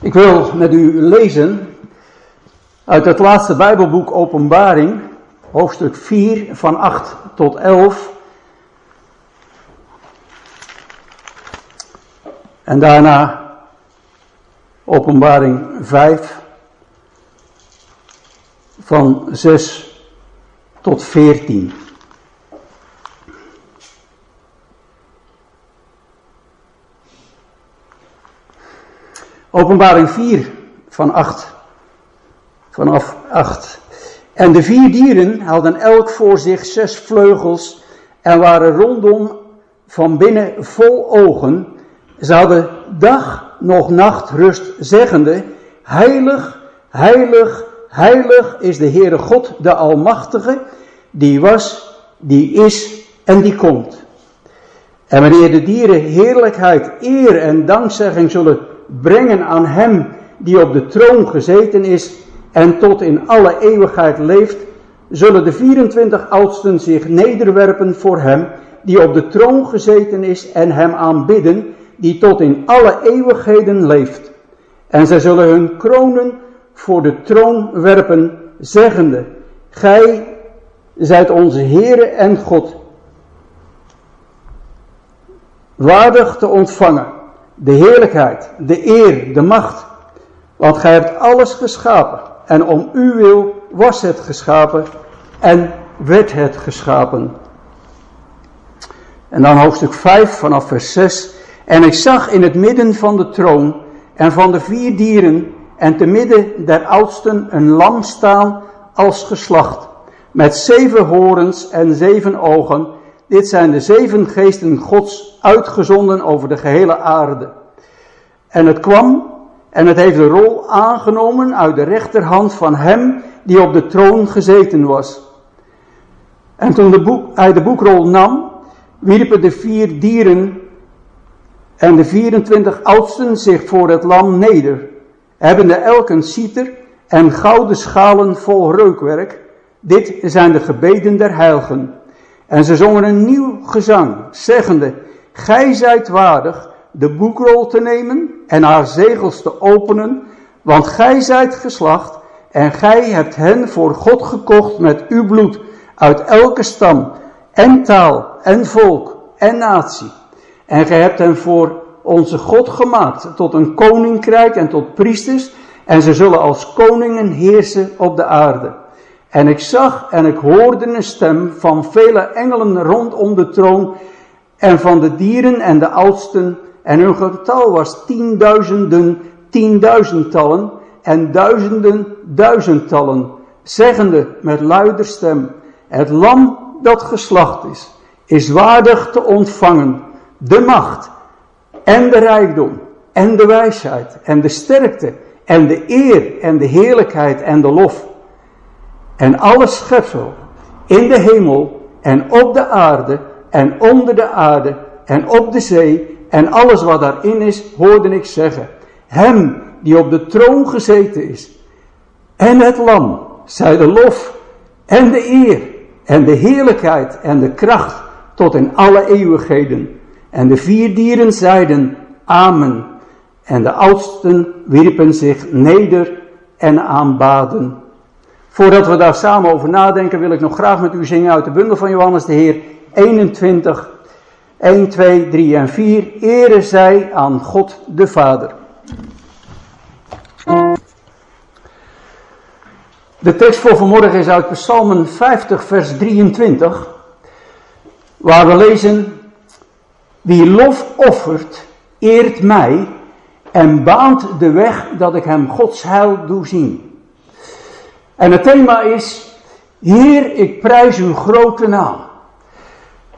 Ik wil met u lezen uit het laatste Bijbelboek Openbaring, hoofdstuk 4 van 8 tot 11. En daarna Openbaring 5 van 6 tot 14. Openbaring 4 van 8. Vanaf 8. En de vier dieren hadden elk voor zich zes vleugels en waren rondom van binnen vol ogen. Ze hadden dag nog nacht rust, zeggende: Heilig, heilig, heilig is de Heere God, de Almachtige, die was, die is en die komt. En wanneer de dieren heerlijkheid, eer en dankzegging zullen brengen aan Hem die op de troon gezeten is en tot in alle eeuwigheid leeft, zullen de 24 oudsten zich nederwerpen voor Hem die op de troon gezeten is en Hem aanbidden die tot in alle eeuwigheden leeft. En zij zullen hun kronen voor de troon werpen, zeggende, Gij zijt onze Heere en God, waardig te ontvangen de heerlijkheid, de eer, de macht. Want gij hebt alles geschapen. En om uw wil was het geschapen en werd het geschapen. En dan hoofdstuk 5 vanaf vers 6. En ik zag in het midden van de troon en van de vier dieren en te midden der oudsten een lam staan als geslacht, met zeven horens en zeven ogen, dit zijn de zeven geesten Gods uitgezonden over de gehele aarde. En het kwam en het heeft de rol aangenomen uit de rechterhand van hem die op de troon gezeten was. En toen de boek, hij de boekrol nam, wierpen de vier dieren en de 24 oudsten zich voor het lam neder, hebbende elk een citer en gouden schalen vol reukwerk. Dit zijn de gebeden der heiligen. En ze zongen een nieuw gezang, zeggende, Gij zijt waardig de boekrol te nemen en haar zegels te openen, want gij zijt geslacht en gij hebt hen voor God gekocht met uw bloed uit elke stam en taal en volk en natie. En gij hebt hen voor onze God gemaakt tot een koninkrijk en tot priesters en ze zullen als koningen heersen op de aarde. En ik zag en ik hoorde een stem van vele engelen rondom de troon en van de dieren en de oudsten. En hun getal was tienduizenden, tienduizendtallen en duizenden, duizendtallen. Zeggende met luider stem, het lam dat geslacht is, is waardig te ontvangen de macht en de rijkdom en de wijsheid en de sterkte en de eer en de heerlijkheid en de lof en alle schepsel in de hemel en op de aarde en onder de aarde en op de zee en alles wat daarin is, hoorde ik zeggen. Hem die op de troon gezeten is en het lam, zij de lof en de eer en de heerlijkheid en de kracht tot in alle eeuwigheden. En de vier dieren zeiden Amen. En de oudsten wierpen zich neder en aanbaden. Voordat we daar samen over nadenken, wil ik nog graag met u zingen uit de bundel van Johannes de Heer 21, 1, 2, 3 en 4. Ere zij aan God de Vader. De tekst voor vanmorgen is uit Psalmen 50, vers 23, waar we lezen: Wie lof offert, eert mij en baant de weg dat ik hem Gods heil doe zien. En het thema is, Heer, ik prijs uw grote naam.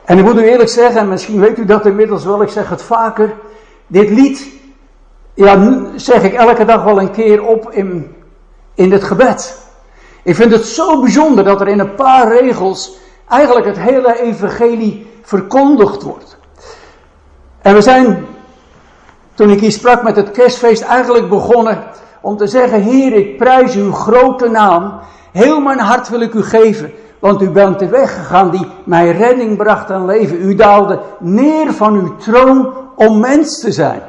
En ik moet u eerlijk zeggen, en misschien weet u dat inmiddels wel, ik zeg het vaker, dit lied, ja, zeg ik elke dag wel een keer op in, in het gebed. Ik vind het zo bijzonder dat er in een paar regels eigenlijk het hele evangelie verkondigd wordt. En we zijn, toen ik hier sprak met het kerstfeest, eigenlijk begonnen om te zeggen, Heer, ik prijs uw grote naam. Heel mijn hart wil ik u geven, want u bent de weg gegaan die mij redding bracht en leven. U daalde neer van uw troon om mens te zijn.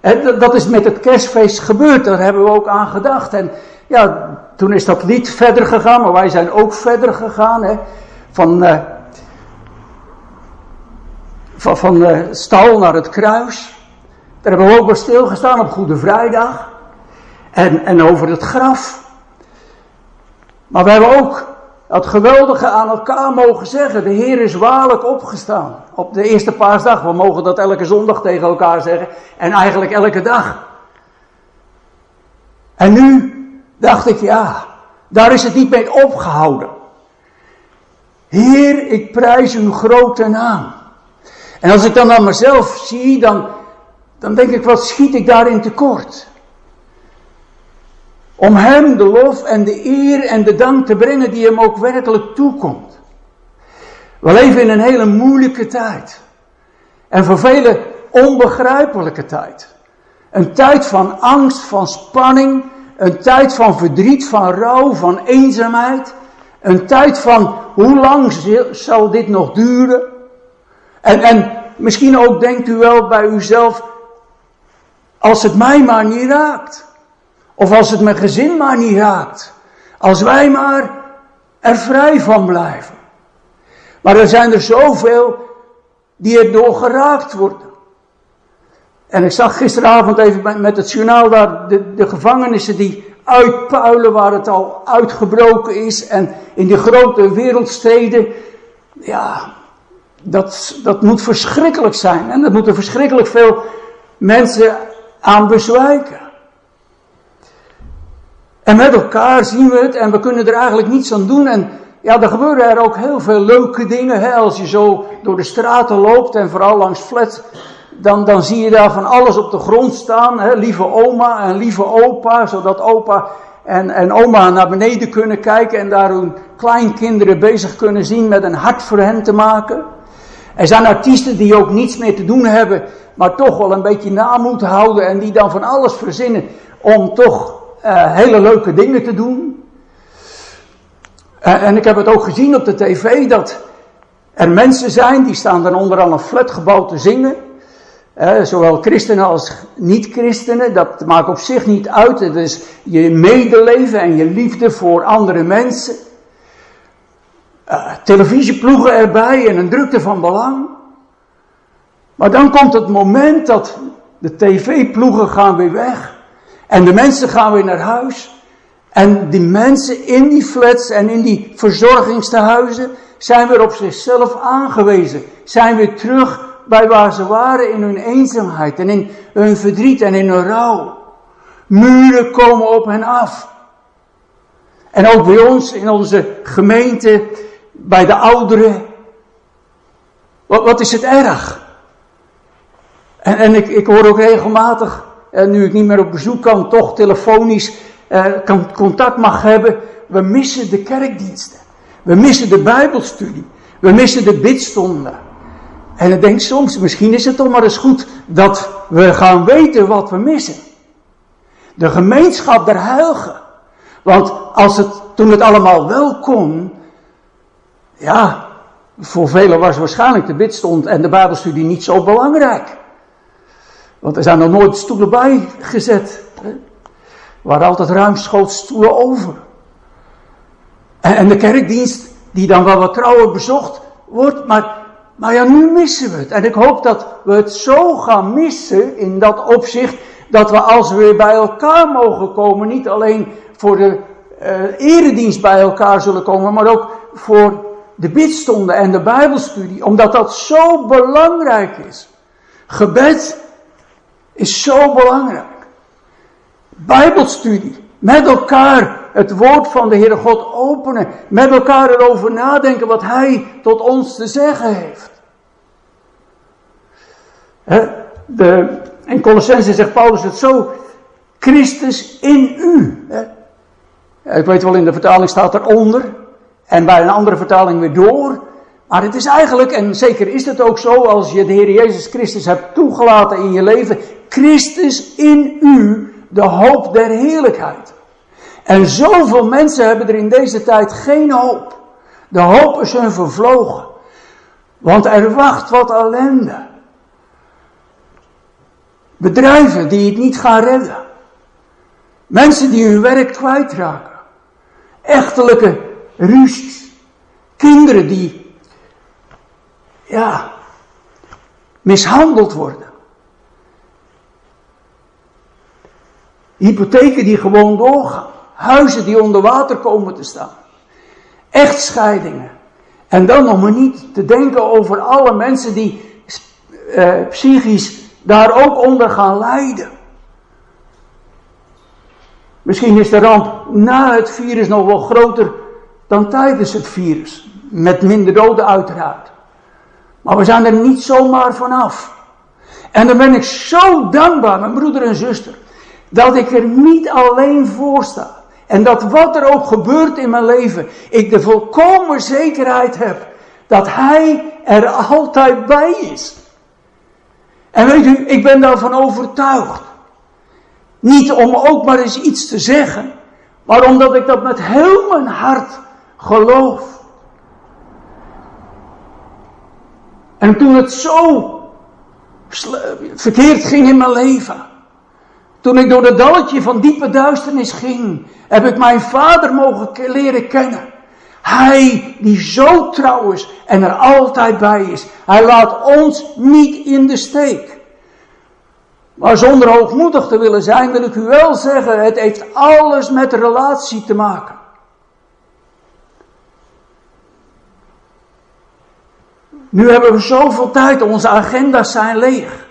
En dat is met het kerstfeest gebeurd, daar hebben we ook aan gedacht. En ja, toen is dat lied verder gegaan, maar wij zijn ook verder gegaan. Hè, van, uh, van, van uh, stal naar het kruis. Daar hebben we ook bij stilgestaan op Goede Vrijdag. En, en over het graf. Maar we hebben ook het geweldige aan elkaar mogen zeggen. De Heer is waarlijk opgestaan. Op de eerste paasdag. We mogen dat elke zondag tegen elkaar zeggen. En eigenlijk elke dag. En nu dacht ik, ja, daar is het niet mee opgehouden. Heer, ik prijs uw grote naam. En als ik dan aan mezelf zie, dan, dan denk ik, wat schiet ik daarin tekort? Om Hem de lof en de eer en de dank te brengen die Hem ook werkelijk toekomt. We leven in een hele moeilijke tijd. En voor velen onbegrijpelijke tijd. Een tijd van angst, van spanning. Een tijd van verdriet, van rouw, van eenzaamheid. Een tijd van hoe lang zal dit nog duren? En, en misschien ook denkt u wel bij uzelf, als het mij maar niet raakt. Of als het mijn gezin maar niet raakt. Als wij maar er vrij van blijven. Maar er zijn er zoveel die er door geraakt worden. En ik zag gisteravond even met het journaal daar de, de gevangenissen die uitpuilen waar het al uitgebroken is. En in die grote wereldsteden. Ja, dat, dat moet verschrikkelijk zijn. En dat moeten verschrikkelijk veel mensen aan bezwijken. En met elkaar zien we het en we kunnen er eigenlijk niets aan doen. En ja, er gebeuren er ook heel veel leuke dingen. Hè? Als je zo door de straten loopt en vooral langs flats, dan, dan zie je daar van alles op de grond staan. Hè? Lieve oma en lieve opa, zodat opa en, en oma naar beneden kunnen kijken en daar hun kleinkinderen bezig kunnen zien met een hart voor hen te maken. Er zijn artiesten die ook niets meer te doen hebben, maar toch wel een beetje na moeten houden en die dan van alles verzinnen om toch uh, hele leuke dingen te doen. Uh, en ik heb het ook gezien op de tv dat er mensen zijn die staan dan onderaan een flatgebouw te zingen. Uh, zowel christenen als niet-christenen, dat maakt op zich niet uit. Het is je medeleven en je liefde voor andere mensen. Televisieploegen erbij en een drukte van belang. Maar dan komt het moment dat de tv-ploegen gaan weer weg. En de mensen gaan weer naar huis. En die mensen in die flats en in die verzorgingstehuizen zijn weer op zichzelf aangewezen. Zijn weer terug bij waar ze waren in hun eenzaamheid en in hun verdriet en in hun rouw. Muren komen op hen af. En ook bij ons in onze gemeente, bij de ouderen. Wat, wat is het erg? En, en ik, ik hoor ook regelmatig, en nu ik niet meer op bezoek kan, toch telefonisch eh, kan, contact mag hebben. We missen de kerkdiensten. We missen de Bijbelstudie. We missen de bidstonden. En ik denk soms, misschien is het toch maar eens goed dat we gaan weten wat we missen. De gemeenschap der heiligen. Want als het, toen het allemaal wel kon, ja, voor velen was waarschijnlijk de bidstond en de Bijbelstudie niet zo belangrijk. Want er zijn nog nooit stoelen bij gezet. Hè? Waren altijd ruimschoots stoelen over. En, en de kerkdienst, die dan wel wat trouwer bezocht wordt, maar maar ja, nu missen we het. En ik hoop dat we het zo gaan missen in dat opzicht, dat we als we weer bij elkaar mogen komen, niet alleen voor de uh, eredienst bij elkaar zullen komen, maar ook voor de bidstonden en de bijbelstudie, omdat dat zo belangrijk is. Gebed is zo belangrijk. Bijbelstudie, met elkaar het woord van de Heere God openen, met elkaar erover nadenken wat Hij tot ons te zeggen heeft. de, in Colossense zegt Paulus het zo, Christus in u. Ik weet wel, in de vertaling staat eronder, en bij een andere vertaling weer door. Maar het is eigenlijk, en zeker is het ook zo, als je de Heer Jezus Christus hebt toegelaten in je leven, Christus in u, de hoop der heerlijkheid. En zoveel mensen hebben er in deze tijd geen hoop. De hoop is hun vervlogen. Want er wacht wat ellende. Bedrijven die het niet gaan redden. Mensen die hun werk kwijtraken. Echtelijke ruzies. Kinderen die, ja, mishandeld worden. Hypotheken die gewoon doorgaan. Huizen die onder water komen te staan. Echtscheidingen. En dan nog maar niet te denken over alle mensen die eh, psychisch daar ook onder gaan lijden. Misschien is de ramp na het virus nog wel groter dan tijdens het virus. Met minder doden uiteraard. Maar we zijn er niet zomaar vanaf. En dan ben ik zo dankbaar, mijn broeder en zuster, dat ik er niet alleen voor sta. En dat wat er ook gebeurt in mijn leven, ik de volkomen zekerheid heb dat Hij er altijd bij is. En weet u, ik ben daarvan overtuigd. Niet om ook maar eens iets te zeggen, maar omdat ik dat met heel mijn hart geloof. En toen het zo verkeerd ging in mijn leven, toen ik door het dalletje van diepe duisternis ging, heb ik mijn vader mogen leren kennen. Hij die zo trouw is en er altijd bij is. Hij laat ons niet in de steek. Maar zonder hoogmoedig te willen zijn, wil ik u wel zeggen, het heeft alles met relatie te maken. Nu hebben we zoveel tijd, onze agenda's zijn leeg.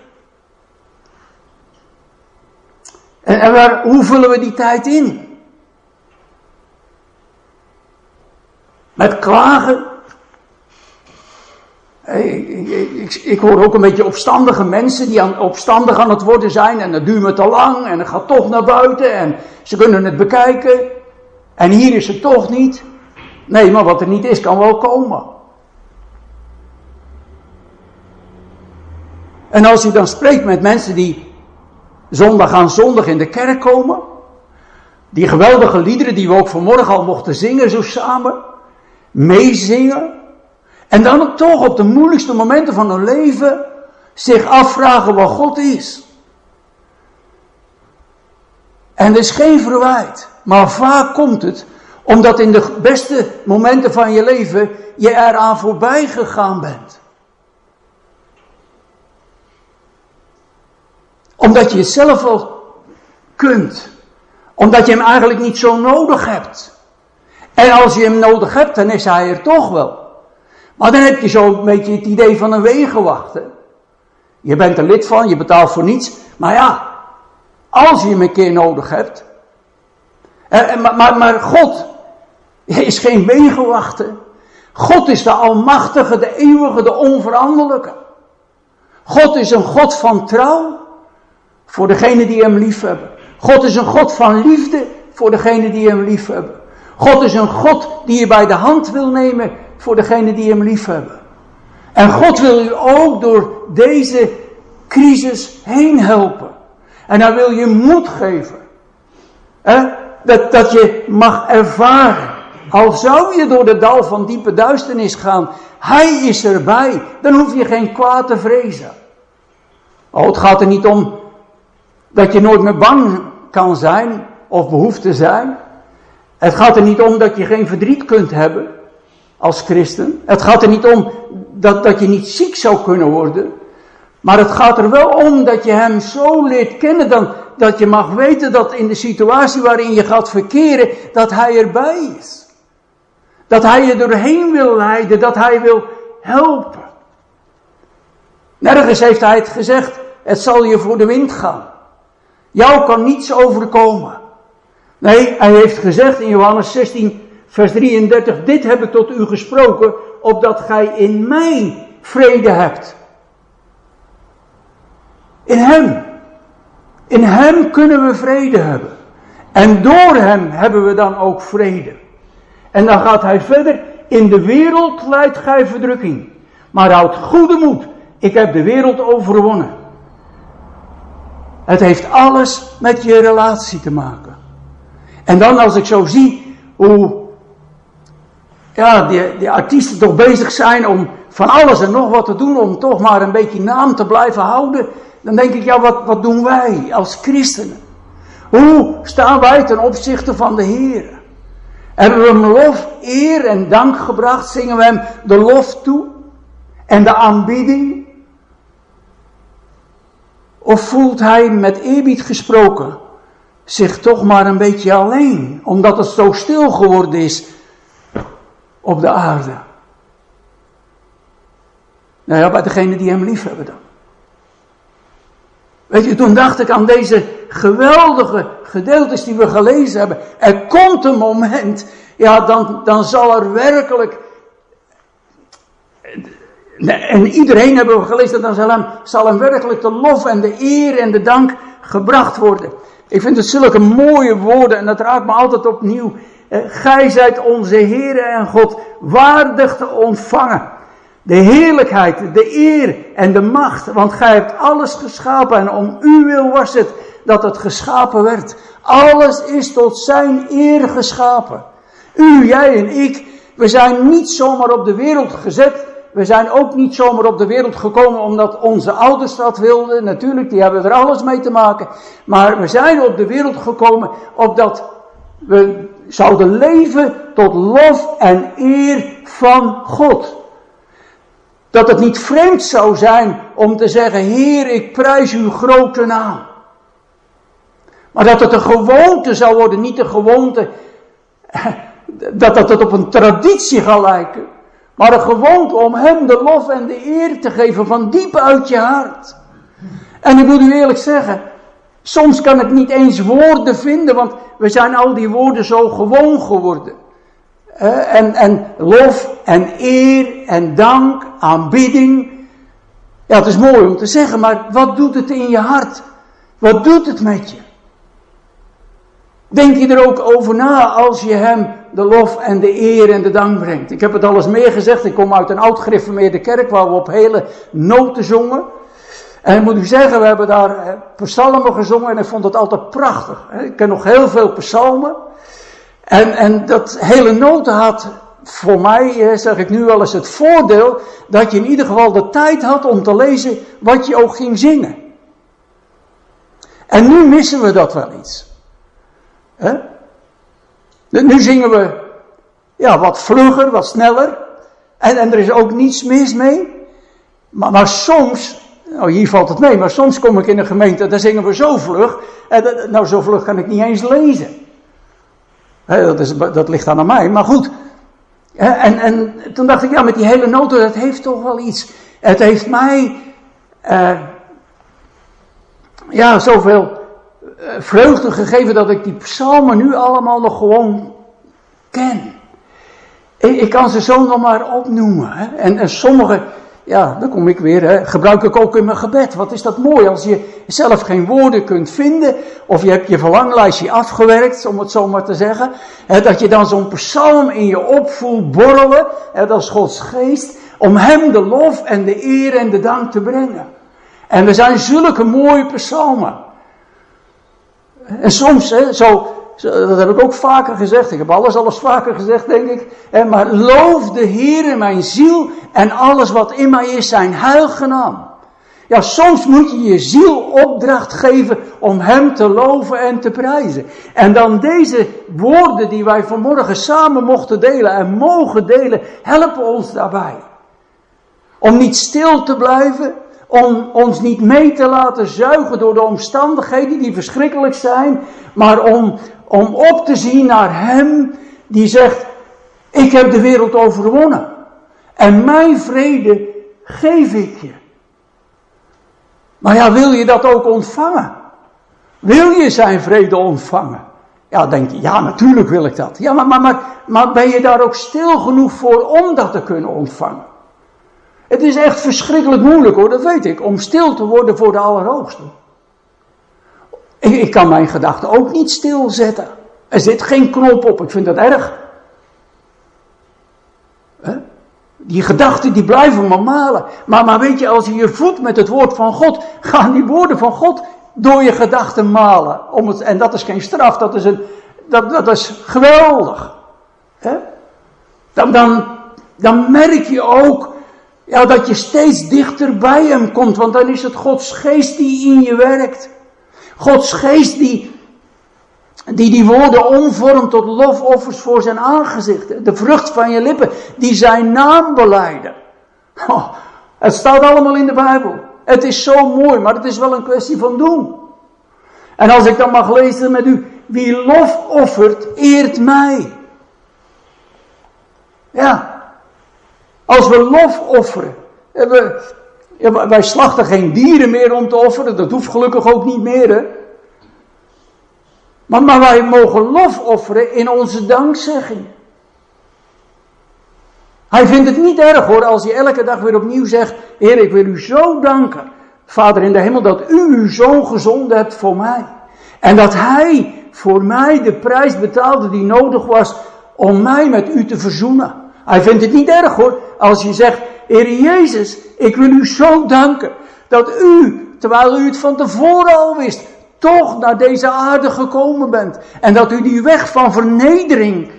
En, en waar, hoe vullen we die tijd in? Met klagen. Ik, ik, ik, hoor ook een beetje opstandige mensen die aan, opstandig aan het worden zijn en dat duurt me te lang en het gaat toch naar buiten en ze kunnen het bekijken en hier is het toch niet. Nee, maar wat er niet is kan wel komen. En als u dan spreekt met mensen die zondag aan zondag in de kerk komen, die geweldige liederen die we ook vanmorgen al mochten zingen zo samen, meezingen. En dan ook toch op de moeilijkste momenten van hun leven zich afvragen wat God is. En er is geen verwijt. Maar vaak komt het omdat in de beste momenten van je leven je eraan voorbij gegaan bent. Omdat je het zelf wel kunt. Omdat je hem eigenlijk niet zo nodig hebt. En als je hem nodig hebt, dan is hij er toch wel. Maar dan heb je zo een beetje het idee van een wegenwachter. Je bent er lid van, je betaalt voor niets. Maar ja, als je hem een keer nodig hebt. maar, maar, maar God is geen wegenwachter. God is de Almachtige, de Eeuwige, de Onveranderlijke. God is een God van trouw voor degenen die hem lief hebben. God is een God van liefde voor degenen die hem lief hebben. God is een God die je bij de hand wil nemen voor degenen die hem lief hebben. En God wil u ook door deze crisis heen helpen. En hij wil je moed geven. Hè? Dat, dat je mag ervaren. Al zou je door de dal van diepe duisternis gaan, hij is erbij. Dan hoef je geen kwaad te vrezen. Oh, het gaat er niet om dat je nooit meer bang kan zijn of behoeft te zijn. Het gaat er niet om dat je geen verdriet kunt hebben als christen. Het gaat er niet om dat, dat je niet ziek zou kunnen worden. Maar het gaat er wel om dat je hem zo leert kennen dan, dat je mag weten dat in de situatie waarin je gaat verkeren, dat hij erbij is. Dat hij je doorheen wil leiden, dat hij wil helpen. Nergens heeft hij het gezegd, het zal je voor de wind gaan. Jou kan niets overkomen. Nee, hij heeft gezegd in Johannes 16, vers 33, dit heb ik tot u gesproken, opdat gij in mij vrede hebt. In hem. In hem kunnen we vrede hebben. En door hem hebben we dan ook vrede. En dan gaat hij verder, in de wereld leidt gij verdrukking. Maar houd goede moed, ik heb de wereld overwonnen. Het heeft alles met je relatie te maken. En dan als ik zo zie hoe ja, die, artiesten toch bezig zijn om van alles en nog wat te doen om toch maar een beetje naam te blijven houden. dan denk ik, ja, wat, wat doen wij als christenen? Hoe staan wij ten opzichte van de Heer? Hebben we hem lof, eer en dank gebracht? Zingen we hem de lof toe? En de aanbidding? Of voelt hij met eerbied gesproken zich toch maar een beetje alleen, omdat het zo stil geworden is op de aarde? Nou ja, bij degenen die hem lief hebben dan. Weet je, toen dacht ik aan deze geweldige gedeeltes die we gelezen hebben. Er komt een moment, ja, dan, dan zal er werkelijk. En iedereen hebben we gelezen, zal hem, zal hem werkelijk de lof en de eer en de dank gebracht worden. Ik vind het zulke mooie woorden en dat raakt me altijd opnieuw. Gij zijt onze Heer en God waardig te ontvangen. De heerlijkheid, de eer en de macht, want gij hebt alles geschapen en om uw wil was het dat het geschapen werd. Alles is tot zijn eer geschapen. U, jij en ik, we zijn niet zomaar op de wereld gezet. We zijn ook niet zomaar op de wereld gekomen omdat onze ouders dat wilden. Natuurlijk, die hebben er alles mee te maken. Maar we zijn op de wereld gekomen opdat we zouden leven tot lof en eer van God. Dat het niet vreemd zou zijn om te zeggen, Heer, ik prijs uw grote naam. Maar dat het een gewoonte zou worden, niet een gewoonte, dat dat het op een traditie gaat lijken. Maar een gewoonte om hem de lof en de eer te geven van diep uit je hart. En ik moet u eerlijk zeggen, soms kan ik niet eens woorden vinden, want we zijn al die woorden zo gewoon geworden. En, en lof en eer en dank, aanbidding. Ja, het is mooi om te zeggen, maar wat doet het in je hart? Wat doet het met je? Denk je er ook over na als je hem de lof en de eer en de dank brengt? Ik heb het al eens meer gezegd, ik kom uit een oud gereformeerde kerk waar we op hele noten zongen. En ik moet u zeggen, we hebben daar psalmen gezongen en ik vond het altijd prachtig. Ik ken nog heel veel psalmen. En, en dat hele noten had voor mij, zeg ik nu wel eens, het voordeel dat je in ieder geval de tijd had om te lezen wat je ook ging zingen. En nu missen we dat wel iets. He? Nu zingen we ja, wat vlugger, wat sneller. En, en er is ook niets mis mee. Maar, maar soms, nou hier valt het mee, maar soms kom ik in een gemeente, daar zingen we zo vlug. En, nou, zo vlug kan ik niet eens lezen dat, is, dat ligt dan aan mij, maar goed. en, en toen dacht ik, ja, met die hele noten, dat heeft toch wel iets. Het heeft mij, uh, ja, zoveel vreugde gegeven dat ik die psalmen nu allemaal nog gewoon ken. Ik, ik kan ze zo nog maar opnoemen. Hè. En, en sommige, ja, dan kom ik weer, hè, gebruik ik ook in mijn gebed. Wat is dat mooi als je zelf geen woorden kunt vinden, of je hebt je verlanglijstje afgewerkt, om het zo maar te zeggen, hè, dat je dan zo'n psalm in je opvoelt borrelen, hè, dat is Gods geest, om Hem de lof en de eer en de dank te brengen. En we zijn zulke mooie psalmen. En soms, hè, zo, dat heb ik ook vaker gezegd. Ik heb alles alles vaker gezegd, denk ik. Maar loof de Heer in mijn ziel en alles wat in mij is zijn heilige naam. Ja, soms moet je je ziel opdracht geven om Hem te loven en te prijzen. En dan deze woorden die wij vanmorgen samen mochten delen en mogen delen, helpen ons daarbij. Om niet stil te blijven, om ons niet mee te laten zuigen door de omstandigheden die verschrikkelijk zijn, maar om, om op te zien naar Hem die zegt, ik heb de wereld overwonnen. En mijn vrede geef ik je. Maar ja, wil je dat ook ontvangen? Wil je zijn vrede ontvangen? Ja, denk je, ja, natuurlijk wil ik dat. Ja, maar, maar, maar, maar ben je daar ook stil genoeg voor om dat te kunnen ontvangen? Het is echt verschrikkelijk moeilijk hoor, dat weet ik, om stil te worden voor de Allerhoogste. Ik, ik kan mijn gedachten ook niet stilzetten. Er zit geen knop op, ik vind dat erg. Die gedachten die blijven maar malen. Maar, maar weet je, als je je voedt met het woord van God, gaan die woorden van God door je gedachten malen. Om het, en dat is geen straf, dat is, een, dat, dat is geweldig. Dan, dan, dan merk je ook Ja, dat je steeds dichter bij hem komt, want dan is het Gods geest die in je werkt. Gods geest die die die woorden omvormt tot lofoffers voor zijn aangezicht. De vrucht van je lippen, die zijn naam beleiden. Oh, het staat allemaal in de Bijbel. Het is zo mooi, maar het is wel een kwestie van doen. En als ik dan mag lezen met u, wie lof offert, eert mij. Ja, als we lof offeren, we, wij slachten geen dieren meer om te offeren, dat hoeft gelukkig ook niet meer. Hè? Maar, maar wij mogen lof offeren in onze dankzegging. Hij vindt het niet erg hoor, als je elke dag weer opnieuw zegt: Heer, ik wil u zo danken, Vader in de hemel, dat u uw zoon gezonden hebt voor mij. En dat hij voor mij de prijs betaalde die nodig was om mij met u te verzoenen. Hij vindt het niet erg hoor, als je zegt: Heer Jezus, ik wil u zo danken dat u, terwijl u het van tevoren al wist, toch naar deze aarde gekomen bent. En dat u die weg van vernedering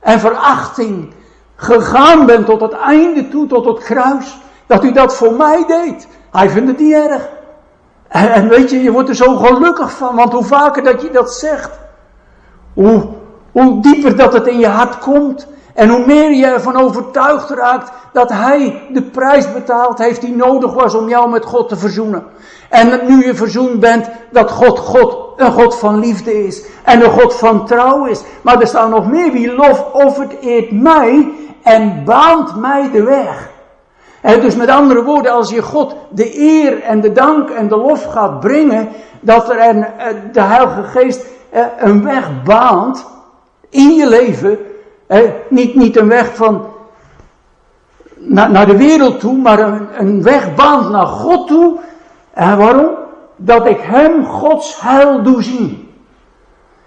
en verachting gegaan bent tot het einde toe, tot het kruis. Dat u dat voor mij deed. Hij vindt het niet erg. En, weet je, je wordt er zo gelukkig van, want hoe vaker dat je dat zegt, hoe, hoe dieper dat het in je hart komt. En hoe meer je ervan overtuigd raakt dat Hij de prijs betaald heeft die nodig was om jou met God te verzoenen. En nu je verzoend bent, dat God, God een God van liefde is. En een God van trouw is. Maar er staat nog meer. Wie lof offert eert mij en baant mij de weg. En dus met andere woorden, als je God de eer en de dank en de lof gaat brengen, dat er een, eh, de Heilige Geest eh, een weg baant in je leven. Niet, niet een weg van naar, naar de wereld toe, maar een, een naar God toe en waarom? Dat ik hem Gods heil doe zien.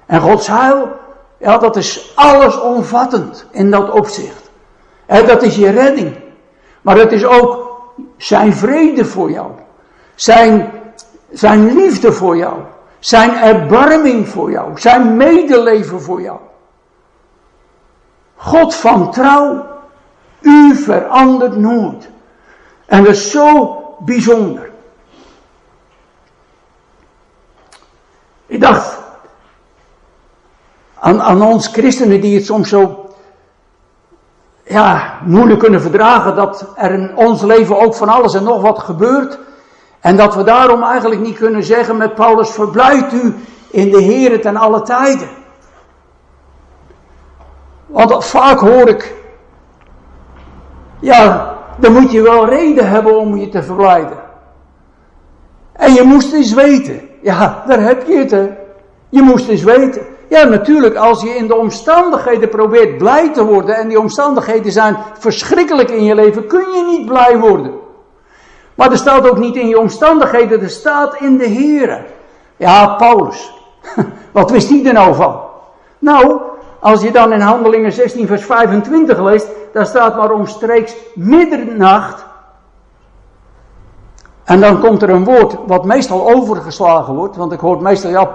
En Gods heil, ja, dat is allesomvattend in dat opzicht. Dat is je redding. Maar het is ook zijn vrede voor jou. Zijn, zijn liefde voor jou. Zijn erbarming voor jou. Zijn medeleven voor jou. God van trouw. U verandert nooit. En dat is zo bijzonder. Ik dacht aan, aan ons christenen die het soms zo ja, moeilijk kunnen verdragen dat er in ons leven ook van alles en nog wat gebeurt. En dat we daarom eigenlijk niet kunnen zeggen met Paulus, verblijft u in de Heer ten alle tijden. Want vaak hoor ik, ja, dan moet je wel reden hebben om je te verblijden. En je moest eens weten. Ja, daar heb je het. Hè. Je moest eens weten. Ja, natuurlijk, als je in de omstandigheden probeert blij te worden en die omstandigheden zijn verschrikkelijk in je leven, kun je niet blij worden. Maar er staat ook niet in je omstandigheden, er staat in de Heer. Ja, Paulus. Wat wist hij er nou van? Nou, als je dan in Handelingen 16, vers 25 leest, daar staat maar omstreeks middernacht en dan komt er een woord wat meestal overgeslagen wordt, want ik hoor meestal, ja,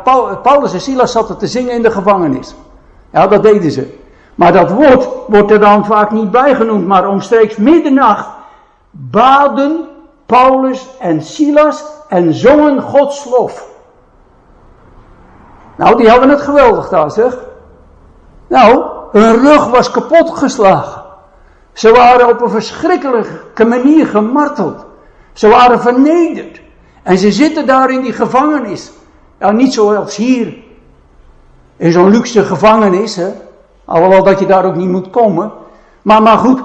Paulus en Silas zaten te zingen in de gevangenis. Ja, dat deden ze. Maar dat woord wordt er dan vaak niet bijgenoemd, maar omstreeks middernacht baden Paulus en Silas en zongen Gods lof. Nou, die hadden het geweldig daar, zeg. Nou, hun rug was kapot geslagen. Ze waren op een verschrikkelijke manier gemarteld. Ze waren vernederd. En ze zitten daar in die gevangenis. Ja, niet zoals hier. In zo'n luxe gevangenis. Hè? Alhoewel dat je daar ook niet moet komen. Maar, maar goed.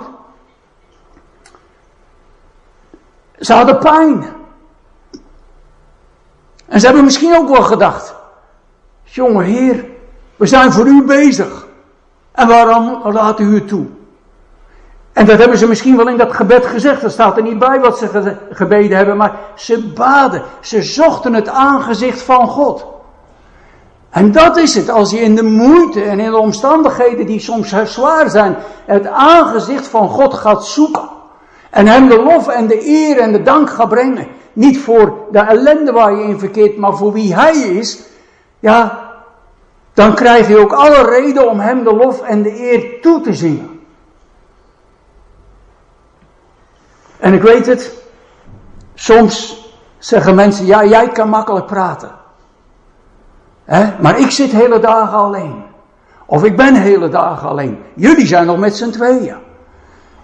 Ze hadden pijn. En ze hebben misschien ook wel gedacht. Jonge heer, we zijn voor u bezig. En waarom laat u het toe? En dat hebben ze misschien wel in dat gebed gezegd. Er staat er niet bij wat ze gebeden hebben, maar ze baden. Ze zochten het aangezicht van God. En dat is het, als je in de moeite en in de omstandigheden die soms zwaar zijn, het aangezicht van God gaat zoeken. En hem de lof en de eer en de dank gaat brengen. Niet voor de ellende waar je in verkeert, maar voor wie hij is. Ja, dan krijg je ook alle reden om hem de lof en de eer toe te zingen. En ik weet het, soms zeggen mensen, ja, jij kan makkelijk praten. Hè? Maar ik zit hele dagen alleen. Of ik ben hele dagen alleen. Jullie zijn nog met z'n tweeën.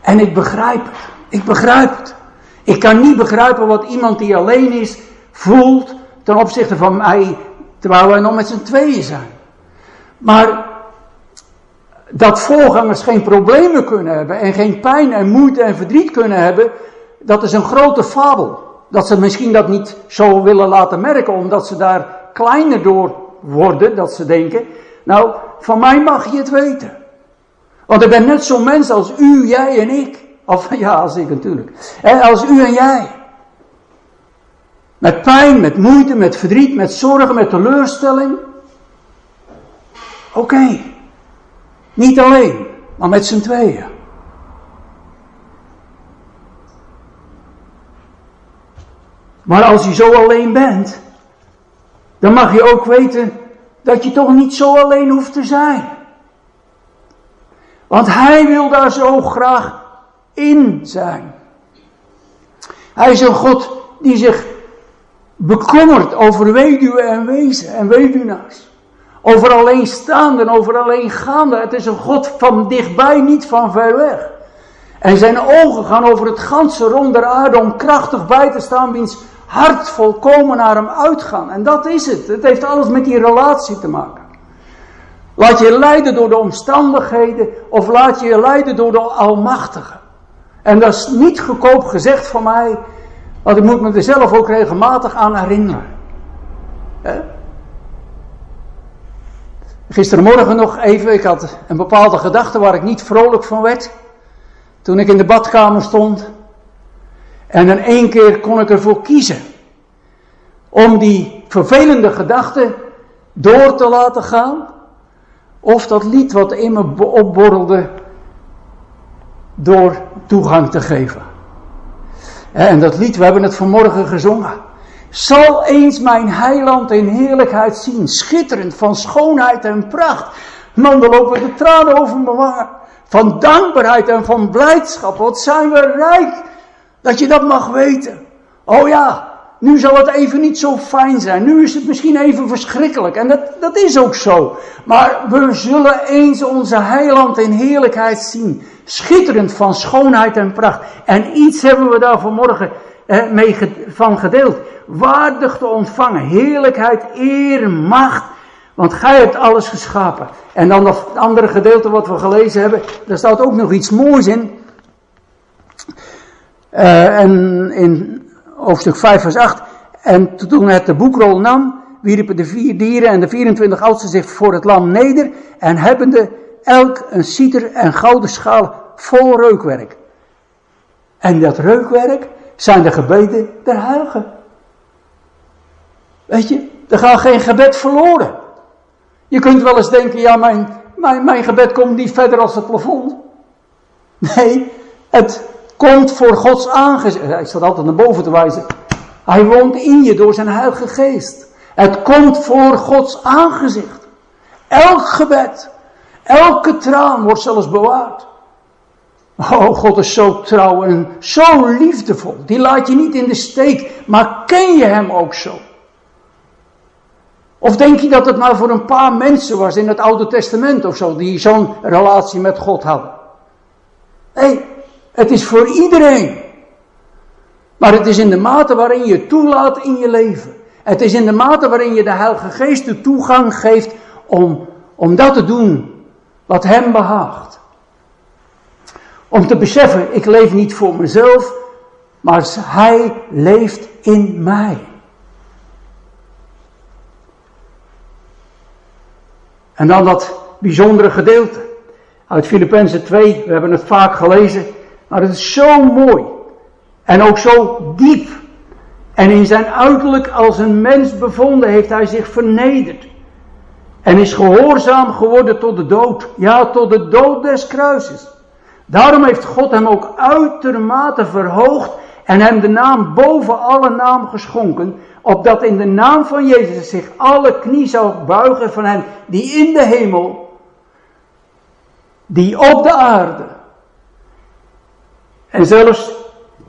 En ik begrijp het. Ik begrijp het. Ik kan niet begrijpen wat iemand die alleen is voelt ten opzichte van mij, terwijl wij nog met z'n tweeën zijn. Maar dat voorgangers geen problemen kunnen hebben en geen pijn en moeite en verdriet kunnen hebben, dat is een grote fabel. Dat ze misschien dat niet zo willen laten merken, omdat ze daar kleiner door worden, dat ze denken, nou, van mij mag je het weten. Want ik ben net zo'n mens als u, jij en ik. Of ja, als ik natuurlijk. Als u en jij. Met pijn, met moeite, met verdriet, met zorgen, met teleurstelling. Oké. Niet alleen, maar met z'n tweeën. Maar als je zo alleen bent, dan mag je ook weten dat je toch niet zo alleen hoeft te zijn. Want hij wil daar zo graag in zijn. Hij is een God die zich bekommert over weduwen en wezen en weduwnaars. Over alleenstaanden, over alleengaande. Het is een God van dichtbij, niet van ver weg. En zijn ogen gaan over het ganse rond aarde om krachtig bij te staan, wiens hart volkomen naar hem uitgaan. En dat is het. Het heeft alles met die relatie te maken. Laat je leiden door de omstandigheden of laat je je leiden door de Almachtige. En dat is niet goedkoop gezegd van mij, want ik moet me er zelf ook regelmatig aan herinneren. Gisterenmorgen nog even, ik had een bepaalde gedachte waar ik niet vrolijk van werd. Toen ik in de badkamer stond. En in één keer kon ik ervoor kiezen. Om die vervelende gedachten door te laten gaan. Of dat lied wat in me opborrelde door toegang te geven. En dat lied, we hebben het vanmorgen gezongen. Zal eens mijn heiland in heerlijkheid zien, schitterend van schoonheid en pracht. Man, dan lopen de tranen over mijn wangen. Van dankbaarheid en van blijdschap. Wat zijn we rijk dat je dat mag weten. Oh ja, nu zal het even niet zo fijn zijn. Nu is het misschien even verschrikkelijk. En dat, dat is ook zo. Maar we zullen eens onze heiland in heerlijkheid zien. Schitterend van schoonheid en pracht. En iets hebben we daar vanmorgen mee van gedeeld. Waardig te ontvangen. Heerlijkheid, eer, macht. Want gij hebt alles geschapen. En dan dat andere gedeelte wat we gelezen hebben. Daar staat ook nog iets moois in. Uh, en in hoofdstuk 5 vers 8. En toen het de boekrol nam, wierpen de vier dieren en de 24 oudsten zich voor het lam neder en hebbende elk een citer en gouden schaal vol reukwerk. En dat reukwerk zijn de gebeden der huigen. Weet je, er gaat geen gebed verloren. Je kunt wel eens denken, ja, mijn, mijn, mijn gebed komt niet verder als het plafond. Nee, het komt voor Gods aangezicht. Hij staat altijd naar boven te wijzen. Hij woont in je door zijn heilige geest. Het komt voor Gods aangezicht. Elk gebed, elke traan wordt zelfs bewaard. Oh, God is zo trouw en zo liefdevol. Die laat je niet in de steek, maar ken je hem ook zo? Of denk je dat het nou voor een paar mensen was in het Oude Testament of zo, die zo'n relatie met God hadden? Nee, het is voor iedereen. Maar het is in de mate waarin je toelaat in je leven. Het is in de mate waarin je de Heilige Geest de toegang geeft om, om dat te doen wat Hem behaagt. Om te beseffen, ik leef niet voor mezelf, maar Hij leeft in mij. En dan dat bijzondere gedeelte uit Filippenzen 2, we hebben het vaak gelezen, maar het is zo mooi. En ook zo diep. En in zijn uiterlijk als een mens bevonden heeft hij zich vernederd. En is gehoorzaam geworden tot de dood. Ja, tot de dood des kruises. Daarom heeft God hem ook uitermate verhoogd en hem de naam boven alle naam geschonken, opdat in de naam van Jezus zich alle knie zou buigen van hen die in de hemel, die op de aarde en zelfs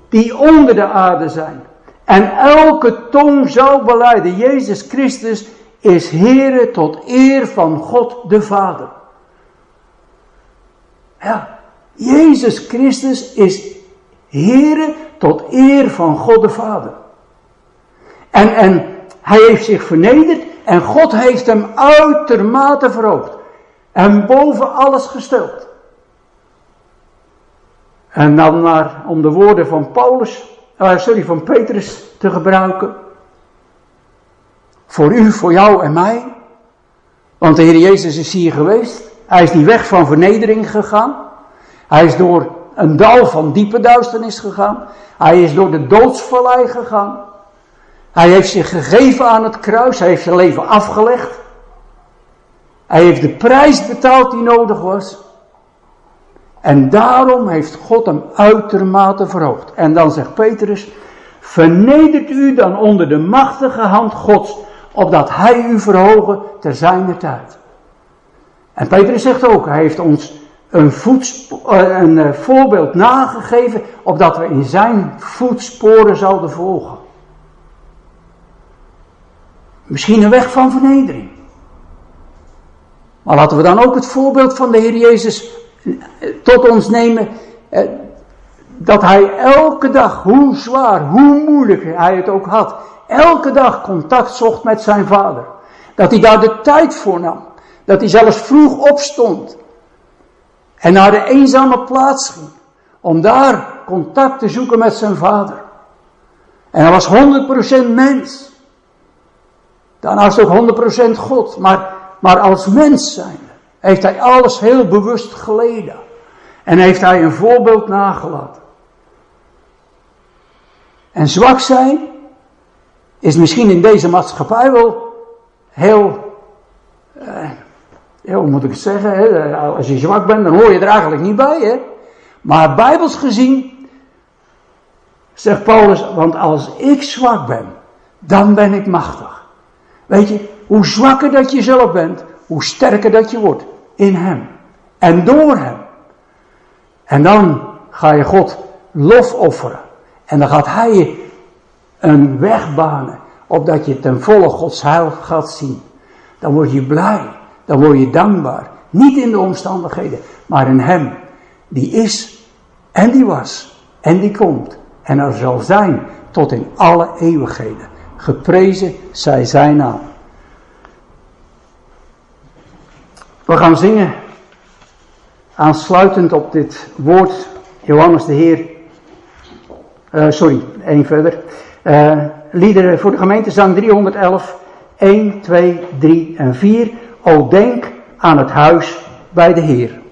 die onder de aarde zijn. En elke tong zal beleiden, Jezus Christus is Heere tot eer van God de Vader. Ja, Jezus Christus is Heere tot eer van God de Vader. En, en hij heeft zich vernederd en God heeft hem uitermate verhoogd. En boven alles gesteld. En dan maar om de woorden van Paulus, uh, sorry, van Petrus te gebruiken. Voor u, voor jou en mij. Want de Heer Jezus is hier geweest. Hij is die weg van vernedering gegaan. Hij is door een dal van diepe duisternis gegaan. Hij is door de doodsvallei gegaan. Hij heeft zich gegeven aan het kruis. Hij heeft zijn leven afgelegd. Hij heeft de prijs betaald die nodig was. En daarom heeft God hem uitermate verhoogd. En dan zegt Petrus, vernedert u dan onder de machtige hand Gods, opdat hij u verhogen ter zijner tijd. En Petrus zegt ook, hij heeft ons een, eh, een eh, voorbeeld nagegeven, opdat we in zijn voetsporen zouden volgen. Misschien een weg van vernedering. Maar laten we dan ook het voorbeeld van de Heer Jezus tot ons nemen. Eh, dat hij elke dag, hoe zwaar, hoe moeilijk hij het ook had, elke dag contact zocht met zijn vader. Dat hij daar de tijd voor nam. Dat hij zelfs vroeg opstond. En naar de eenzame plaats ging. Om daar contact te zoeken met zijn vader. En hij was 100% mens. Daarnaast ook 100% God. Maar, maar als mens zijn heeft hij alles heel bewust geleden. En heeft hij een voorbeeld nagelaten. En zwak zijn is misschien in deze maatschappij wel heel, eh, hoe moet ik het zeggen, hè? als je zwak bent dan hoor je er eigenlijk niet bij. Hè? Maar bijbels gezien, zegt Paulus, want als ik zwak ben, dan ben ik machtig. Weet je, hoe zwakker dat je zelf bent, hoe sterker dat je wordt in Hem. En door Hem. En dan ga je God lof offeren. En dan gaat Hij je een weg banen. Opdat je ten volle Gods heil gaat zien. Dan word je blij. Dan word je dankbaar. Niet in de omstandigheden, maar in Hem. Die is en die was en die komt. En er zal zijn tot in alle eeuwigheden. Geprezen zij zijn naam. We gaan zingen, aansluitend op dit woord, Johannes de Heer, uh, sorry, één verder. Uh, liederen voor de gemeente zang 311, 1, 2, 3 en 4. O denk aan het huis bij de Heer.